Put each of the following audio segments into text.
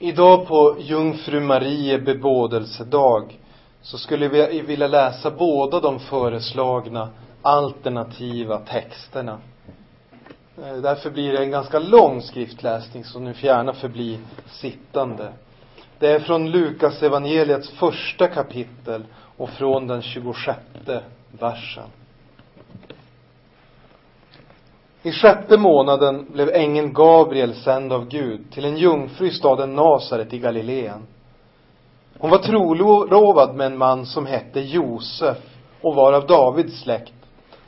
Idag på Jungfru Marie bebådelsedag så skulle vi vilja läsa båda de föreslagna alternativa texterna. Eh, därför blir det en ganska lång skriftläsning som ni får gärna förbli sittande. Det är från Lukas evangeliets första kapitel och från den 26 versen. I sjätte månaden blev ängeln Gabriel sänd av Gud till en jungfru i staden Nasaret i Galileen. Hon var trolovad med en man som hette Josef och var av Davids släkt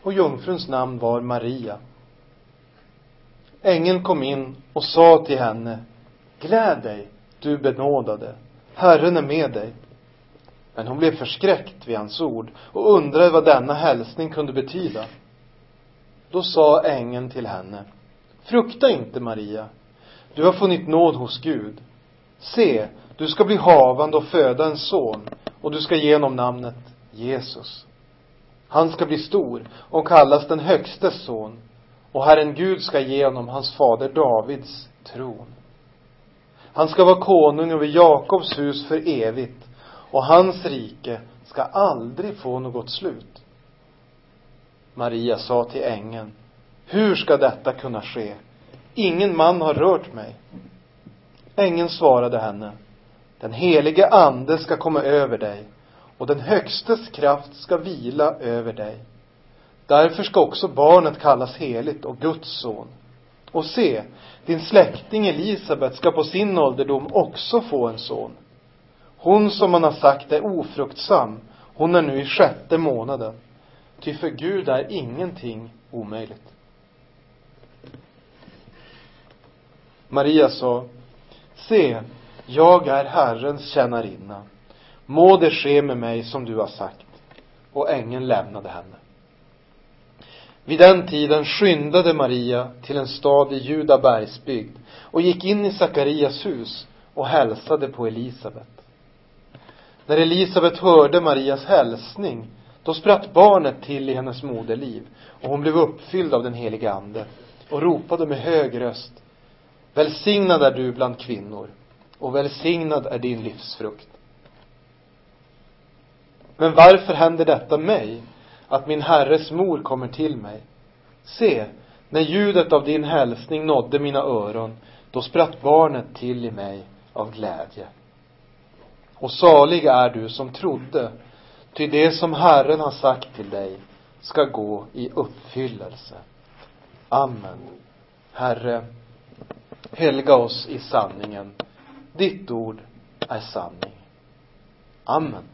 och jungfruns namn var Maria. Ängeln kom in och sa till henne, Gläd dig, du benådade, Herren är med dig. Men hon blev förskräckt vid hans ord och undrade vad denna hälsning kunde betyda. Då sa ängeln till henne, frukta inte Maria, du har funnit nåd hos Gud. Se, du ska bli havande och föda en son och du ska ge honom namnet Jesus. Han ska bli stor och kallas den högstes son och Herren Gud ska ge honom hans fader Davids tron. Han ska vara konung över Jakobs hus för evigt och hans rike ska aldrig få något slut. Maria sa till ängeln, hur ska detta kunna ske? Ingen man har rört mig. Ängeln svarade henne, den helige ande ska komma över dig och den högstes kraft ska vila över dig. Därför ska också barnet kallas heligt och Guds son. Och se, din släkting Elisabet ska på sin ålderdom också få en son. Hon som man har sagt är ofruktsam, hon är nu i sjätte månaden. Ty för Gud är ingenting omöjligt. Maria sa, se, jag är Herrens tjänarinna. Må det ske med mig som du har sagt. Och ängeln lämnade henne. Vid den tiden skyndade Maria till en stad i juda bergsbygd och gick in i Sakarias hus och hälsade på Elisabet. När Elisabet hörde Marias hälsning då spratt barnet till i hennes moderliv och hon blev uppfylld av den helige ande och ropade med hög röst Välsignad är du bland kvinnor och välsignad är din livsfrukt. Men varför händer detta mig, att min herres mor kommer till mig? Se, när ljudet av din hälsning nådde mina öron, då spratt barnet till i mig av glädje. Och salig är du som trodde, ty det som Herren har sagt till dig ska gå i uppfyllelse. Amen. Herre, helga oss i sanningen. Ditt ord är sanning. Amen.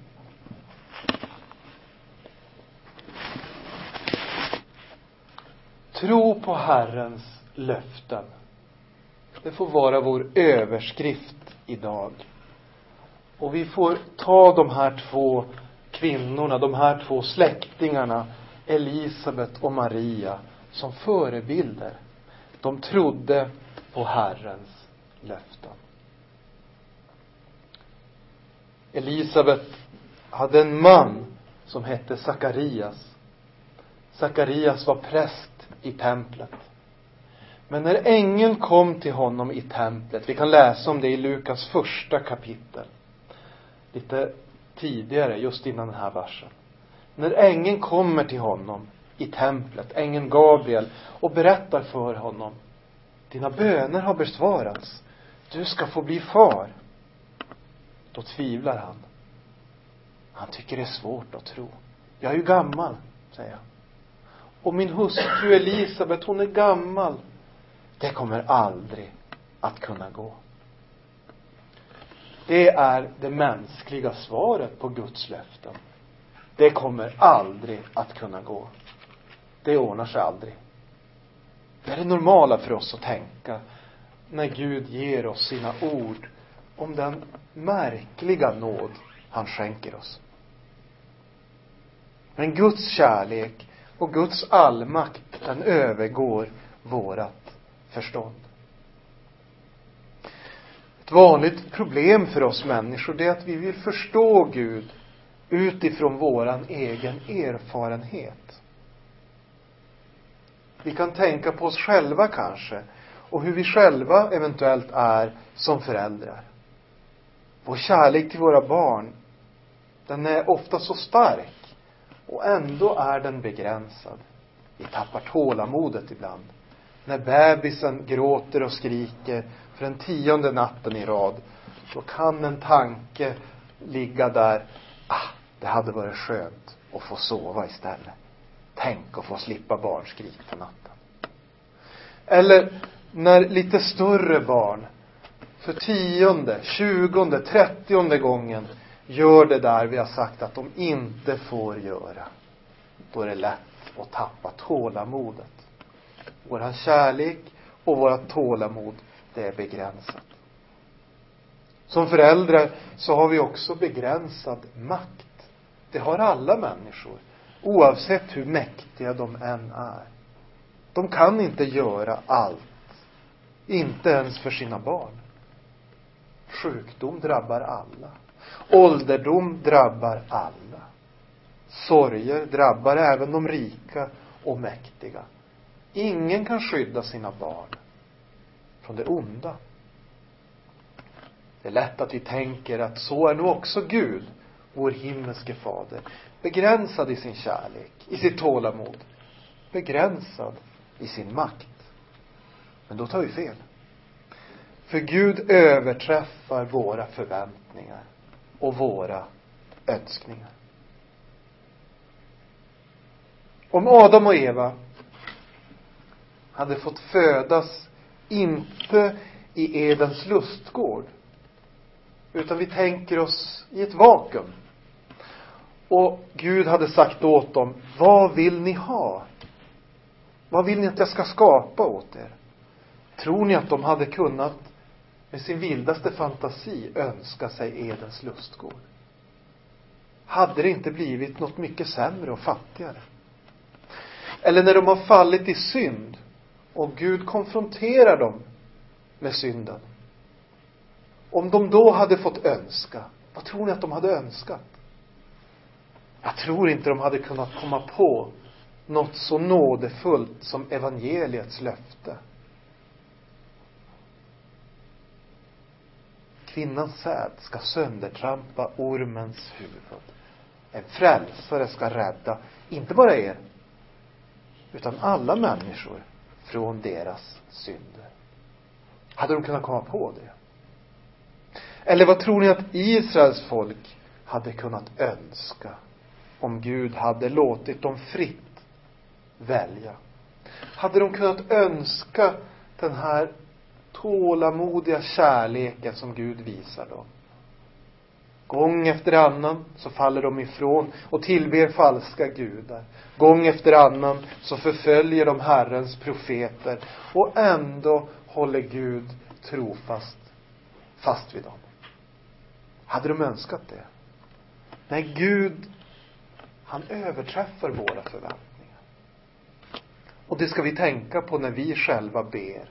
Tro på Herrens löften. Det får vara vår överskrift idag. Och vi får ta de här två kvinnorna, de här två släktingarna, Elisabet och Maria, som förebilder. De trodde på Herrens löften. Elisabet hade en man som hette Sakarias. Sakarias var präst i templet. Men när ängeln kom till honom i templet, vi kan läsa om det i Lukas första kapitel, lite tidigare, just innan den här versen. När ängeln kommer till honom i templet, ängeln Gabriel, och berättar för honom, dina böner har besvarats. Du ska få bli far. Då tvivlar han. Han tycker det är svårt att tro. Jag är ju gammal, säger han. Och min hustru Elisabet, hon är gammal. Det kommer aldrig att kunna gå. Det är det mänskliga svaret på Guds löften. Det kommer aldrig att kunna gå. Det ordnar sig aldrig. Det är det normala för oss att tänka när Gud ger oss sina ord om den märkliga nåd han skänker oss. Men Guds kärlek och Guds allmakt, den övergår vårat förstånd. Ett vanligt problem för oss människor, det är att vi vill förstå Gud utifrån våran egen erfarenhet. Vi kan tänka på oss själva kanske och hur vi själva eventuellt är som föräldrar. Vår kärlek till våra barn, den är ofta så stark och ändå är den begränsad. Vi tappar tålamodet ibland. När bebisen gråter och skriker för den tionde natten i rad, då kan en tanke ligga där. Ah, det hade varit skönt att få sova istället. Tänk att få slippa barnskrik på natten. Eller när lite större barn för tionde, tjugonde, trettionde gången gör det där vi har sagt att de inte får göra. Då är det lätt att tappa tålamodet. Våran kärlek och vårat tålamod, det är begränsat. Som föräldrar så har vi också begränsad makt. Det har alla människor. Oavsett hur mäktiga de än är. De kan inte göra allt. Inte ens för sina barn. Sjukdom drabbar alla. Ålderdom drabbar alla. Sorger drabbar även de rika och mäktiga. Ingen kan skydda sina barn från det onda. Det är lätt att vi tänker att så är nog också Gud, vår himmelske fader. Begränsad i sin kärlek, i sitt tålamod. Begränsad i sin makt. Men då tar vi fel. För Gud överträffar våra förväntningar och våra önskningar. Om Adam och Eva hade fått födas inte i Edens lustgård utan vi tänker oss i ett vakuum. Och Gud hade sagt åt dem, vad vill ni ha? Vad vill ni att jag ska skapa åt er? Tror ni att de hade kunnat med sin vildaste fantasi önska sig Edens lustgård? Hade det inte blivit något mycket sämre och fattigare? Eller när de har fallit i synd och Gud konfronterar dem med synden. Om de då hade fått önska, vad tror ni att de hade önskat? Jag tror inte de hade kunnat komma på något så nådefullt som evangeliets löfte. Kvinnans säd ska söndertrampa ormens huvud. En frälsare ska rädda, inte bara er, utan alla människor från deras synder. Hade de kunnat komma på det? Eller vad tror ni att Israels folk hade kunnat önska om Gud hade låtit dem fritt välja? Hade de kunnat önska den här tålamodiga kärleken som Gud visar dem? Gång efter annan så faller de ifrån och tillber falska gudar. Gång efter annan så förföljer de Herrens profeter och ändå håller Gud trofast fast vid dem. Hade de önskat det? Nej, Gud, han överträffar våra förväntningar. Och det ska vi tänka på när vi själva ber.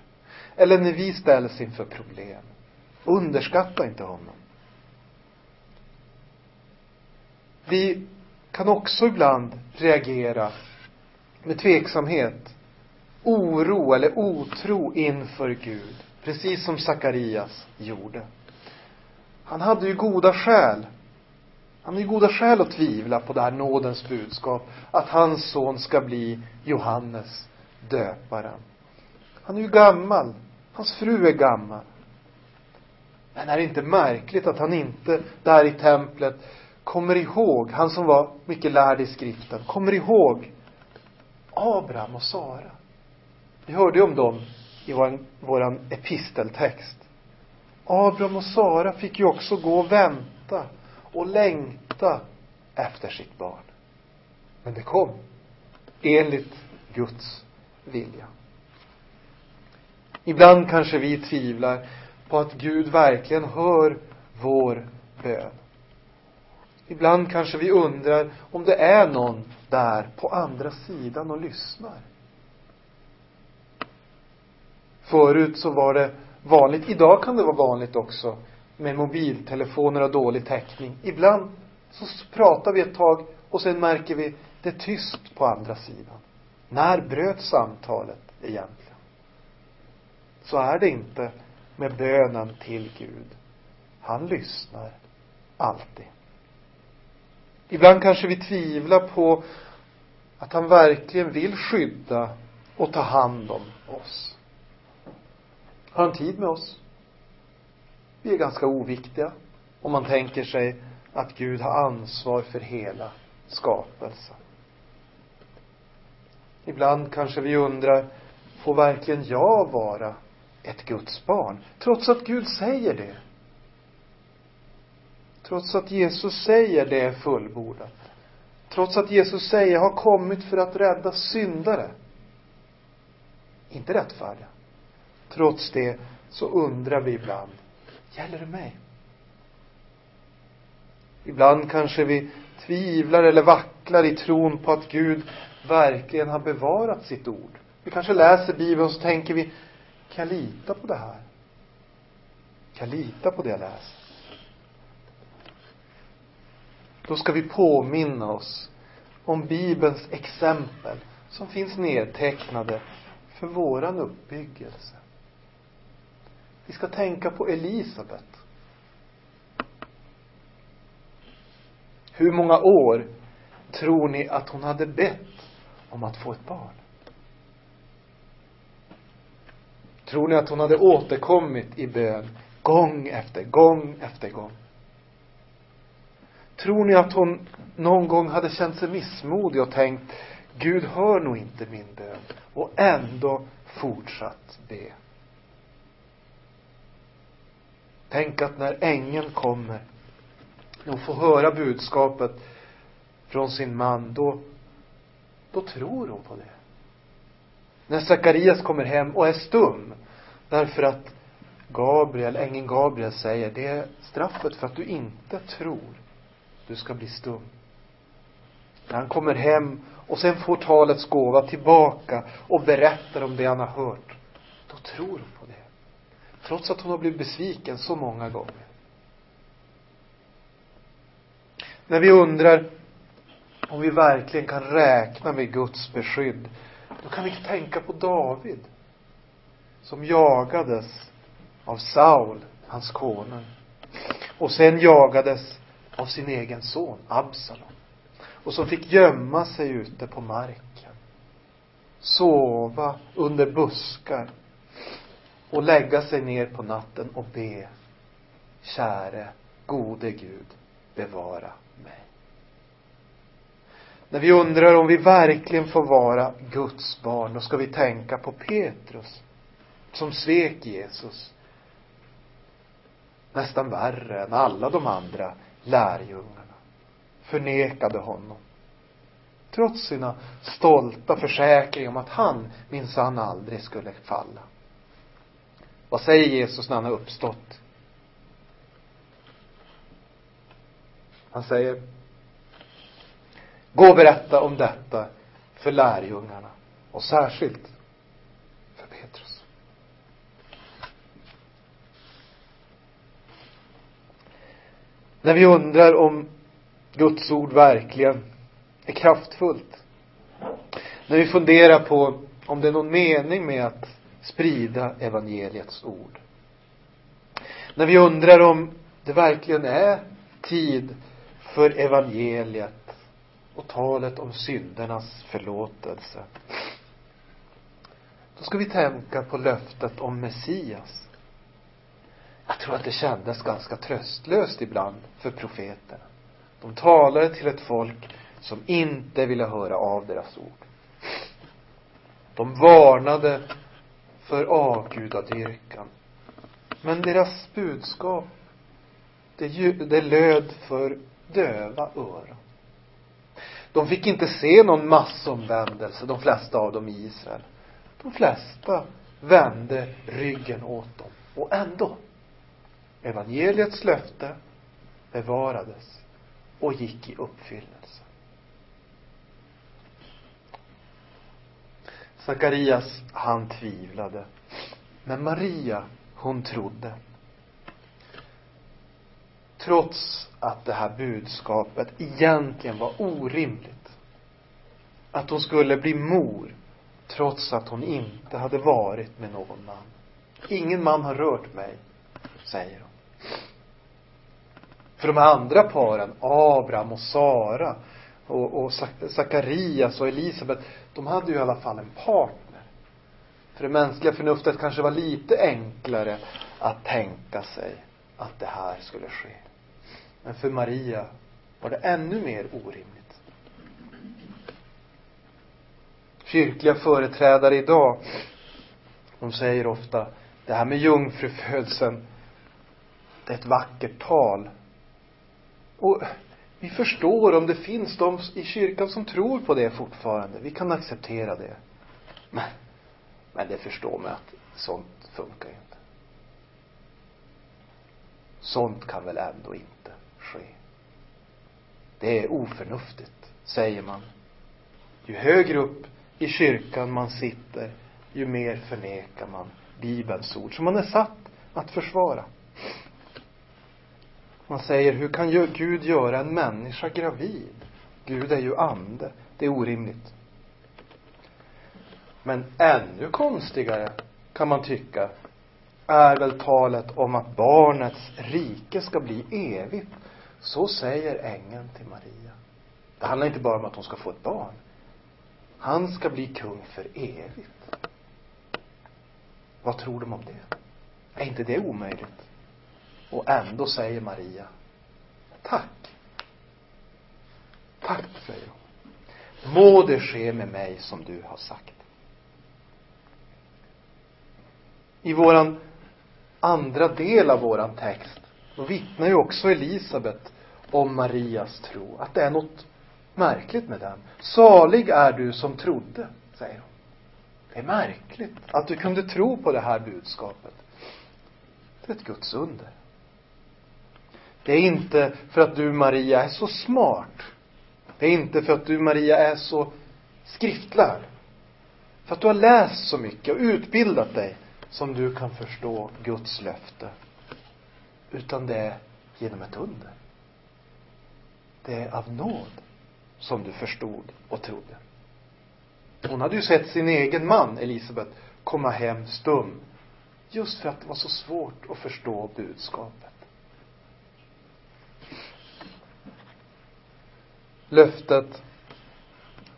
Eller när vi ställs inför problem. Underskatta inte honom. Vi kan också ibland reagera med tveksamhet, oro eller otro inför Gud. Precis som Sakarias gjorde. Han hade ju goda skäl. Han hade ju goda skäl att tvivla på det här nådens budskap. Att hans son ska bli Johannes döparen. Han är ju gammal. Hans fru är gammal. Men är det inte märkligt att han inte där i templet kommer ihåg, han som var mycket lärd i skriften, kommer ihåg Abraham och Sara. Vi hörde ju om dem i våran, våran episteltext. Abraham och Sara fick ju också gå och vänta och längta efter sitt barn. Men det kom. Enligt Guds vilja. Ibland kanske vi tvivlar på att Gud verkligen hör vår bön. Ibland kanske vi undrar om det är någon där på andra sidan och lyssnar. Förut så var det vanligt, idag kan det vara vanligt också med mobiltelefoner och dålig täckning. Ibland så pratar vi ett tag och sen märker vi det är tyst på andra sidan. När bröt samtalet egentligen? Så är det inte med bönen till Gud. han lyssnar alltid. Ibland kanske vi tvivlar på att han verkligen vill skydda och ta hand om oss. Har han tid med oss? Vi är ganska oviktiga om man tänker sig att Gud har ansvar för hela skapelsen. Ibland kanske vi undrar, får verkligen jag vara ett Guds barn? Trots att Gud säger det. Trots att Jesus säger det är fullbordat. Trots att Jesus säger, jag har kommit för att rädda syndare. Inte rättfärdiga. Trots det så undrar vi ibland, gäller det mig? Ibland kanske vi tvivlar eller vacklar i tron på att Gud verkligen har bevarat sitt ord. Vi kanske läser Bibeln och så tänker vi, kan jag lita på det här? Kan jag lita på det jag läser? Då ska vi påminna oss om Bibelns exempel som finns nedtecknade för våran uppbyggelse. Vi ska tänka på Elisabet. Hur många år tror ni att hon hade bett om att få ett barn? Tror ni att hon hade återkommit i bön gång efter gång efter gång? Tror ni att hon någon gång hade känt sig missmodig och tänkt Gud hör nog inte min bön och ändå fortsatt be? Tänk att när ängeln kommer och får höra budskapet från sin man, då, då tror hon på det. När Sakarias kommer hem och är stum, därför att Gabriel, ängeln Gabriel säger, det är straffet för att du inte tror. Du ska bli stum. När han kommer hem och sen får talets gåva tillbaka och berättar om det han har hört, då tror hon på det. Trots att hon har blivit besviken så många gånger. När vi undrar om vi verkligen kan räkna med Guds beskydd, då kan vi tänka på David, som jagades av Saul, hans konung, och sen jagades av sin egen son, Absalom, och som fick gömma sig ute på marken, sova under buskar och lägga sig ner på natten och be, käre, gode Gud, bevara mig. När vi undrar om vi verkligen får vara Guds barn, då ska vi tänka på Petrus, som svek Jesus nästan värre än alla de andra lärjungarna. Förnekade honom. Trots sina stolta försäkringar om att han minsann aldrig skulle falla. Vad säger Jesus när han har uppstått? Han säger Gå och berätta om detta för lärjungarna och särskilt för Petrus. När vi undrar om Guds ord verkligen är kraftfullt. När vi funderar på om det är någon mening med att sprida evangeliets ord. När vi undrar om det verkligen är tid för evangeliet och talet om syndernas förlåtelse. Då ska vi tänka på löftet om Messias. Tror att det kändes ganska tröstlöst ibland för profeterna. De talade till ett folk som inte ville höra av deras ord. De varnade för avgudadyrkan. Men deras budskap, det, det löd för döva öron. De fick inte se någon massomvändelse, de flesta av dem i Israel. De flesta vände ryggen åt dem. Och ändå, evangeliets löfte bevarades och gick i uppfyllelse. Sakarias, han tvivlade. Men Maria, hon trodde. Trots att det här budskapet egentligen var orimligt. Att hon skulle bli mor trots att hon inte hade varit med någon man. Ingen man har rört mig, säger hon. För de andra paren, Abraham och Sara och, och Sakarias och Elisabet, de hade ju i alla fall en partner. För det mänskliga förnuftet kanske var lite enklare att tänka sig att det här skulle ske. Men för Maria var det ännu mer orimligt. Kyrkliga företrädare idag, de säger ofta, det här med jungfrufödseln, det är ett vackert tal. Och vi förstår om det finns de i kyrkan som tror på det fortfarande. Vi kan acceptera det. Men, men det förstår man att sånt funkar inte. Sånt kan väl ändå inte ske. Det är oförnuftigt, säger man. Ju högre upp i kyrkan man sitter, ju mer förnekar man Bibelns ord som man är satt att försvara. Man säger, hur kan Gud göra en människa gravid? Gud är ju ande. Det är orimligt. Men ännu konstigare kan man tycka är väl talet om att barnets rike ska bli evigt. Så säger ängeln till Maria. Det handlar inte bara om att hon ska få ett barn. Han ska bli kung för evigt. Vad tror de om det? Är inte det omöjligt? Och ändå säger Maria, tack. Tack, säger hon. Må det ske med mig som du har sagt. I våran andra del av våran text, då vittnar ju också Elisabet om Marias tro. Att det är något märkligt med den. Salig är du som trodde, säger hon. Det är märkligt att du kunde tro på det här budskapet. Det är ett Guds under. Det är inte för att du Maria är så smart. Det är inte för att du Maria är så skriftlärd. För att du har läst så mycket och utbildat dig som du kan förstå Guds löfte. Utan det är genom ett under. Det är av nåd som du förstod och trodde. Hon hade ju sett sin egen man, Elisabet, komma hem stum. Just för att det var så svårt att förstå budskapet. Löftet,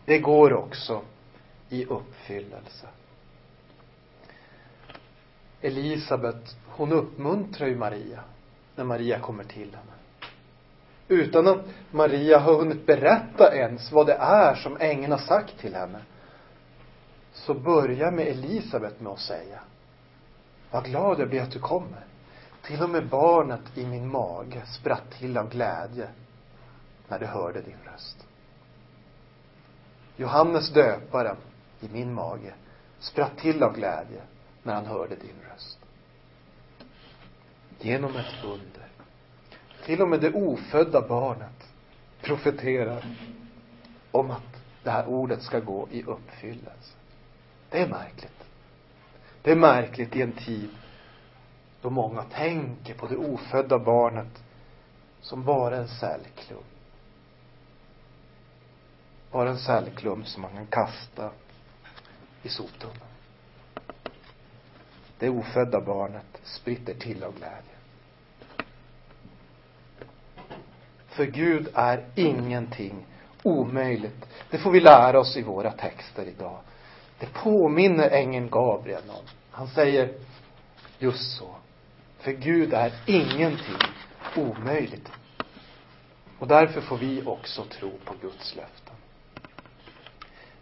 det går också i uppfyllelse. Elisabet, hon uppmuntrar ju Maria när Maria kommer till henne. Utan att Maria har hunnit berätta ens vad det är som ängeln har sagt till henne. Så börjar med Elisabet med att säga. Vad glad jag blir att du kommer. Till och med barnet i min mage spratt till av glädje när de hörde din röst. Johannes döparen i min mage spratt till av glädje när han hörde din röst. Genom ett under. Till och med det ofödda barnet profeterar om att det här ordet ska gå i uppfyllelse. Det är märkligt. Det är märkligt i en tid då många tänker på det ofödda barnet som bara en cellklump. Bara en cellklump som man kan kasta i soptunnan. Det ofödda barnet spritter till av glädje. För Gud är ingenting omöjligt. Det får vi lära oss i våra texter idag. Det påminner ängeln Gabriel om. Han säger just så. För Gud är ingenting omöjligt. Och därför får vi också tro på Guds löfte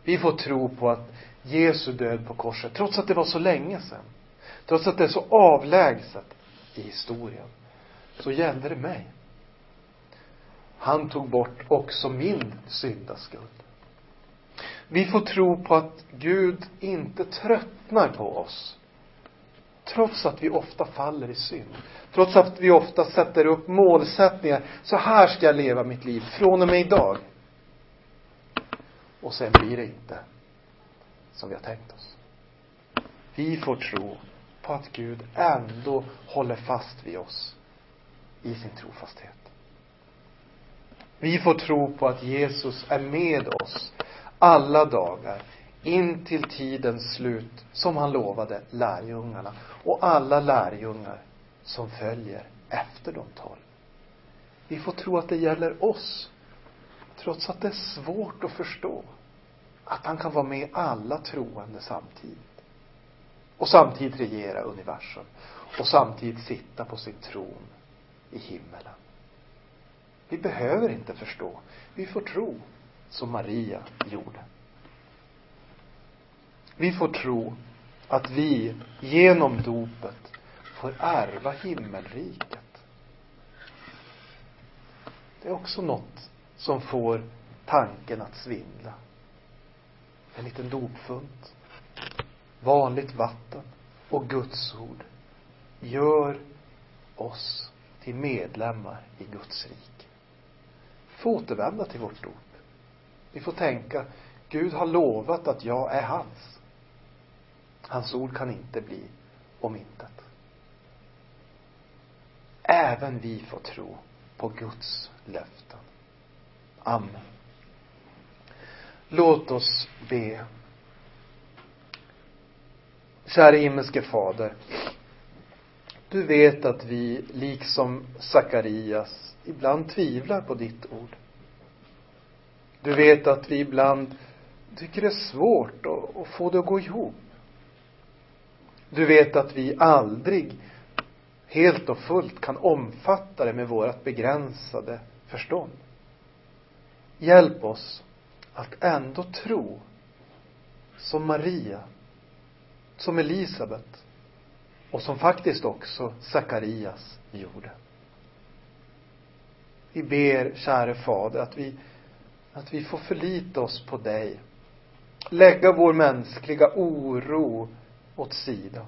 vi får tro på att Jesu död på korset, trots att det var så länge sedan, trots att det är så avlägset i historien, så gällde det mig. Han tog bort också min syndaskuld. Vi får tro på att Gud inte tröttnar på oss. Trots att vi ofta faller i synd. Trots att vi ofta sätter upp målsättningar. Så här ska jag leva mitt liv från och med idag. Och sen blir det inte som vi har tänkt oss. Vi får tro på att Gud ändå håller fast vid oss i sin trofasthet. Vi får tro på att Jesus är med oss alla dagar in till tidens slut som han lovade lärjungarna och alla lärjungar som följer efter de tolv. Vi får tro att det gäller oss. Trots att det är svårt att förstå att han kan vara med alla troende samtidigt. Och samtidigt regera universum. Och samtidigt sitta på sin tron i himmelen. Vi behöver inte förstå. Vi får tro som Maria gjorde. Vi får tro att vi genom dopet får ärva himmelriket. Det är också något som får tanken att svindla. En liten dopfunt, vanligt vatten och Guds ord gör oss till medlemmar i Guds rike. Vi får återvända till vårt dop. Vi får tänka, Gud har lovat att jag är hans. Hans ord kan inte bli om intet. Även vi får tro på Guds löften. Amen. Låt oss be. Käre himmelske Fader. Du vet att vi, liksom Sakarias, ibland tvivlar på ditt ord. Du vet att vi ibland tycker det är svårt att, att få det att gå ihop. Du vet att vi aldrig helt och fullt kan omfatta det med vårt begränsade förstånd. Hjälp oss att ändå tro som Maria, som Elisabet och som faktiskt också Sakarias gjorde. Vi ber, käre Fader, att vi, att vi får förlita oss på dig. Lägga vår mänskliga oro åt sidan.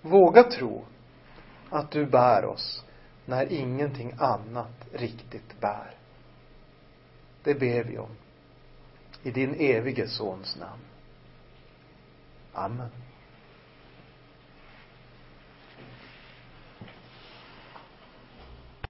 Våga tro att du bär oss när ingenting annat riktigt bär. Det ber vi om. I din evige Sons namn. Amen.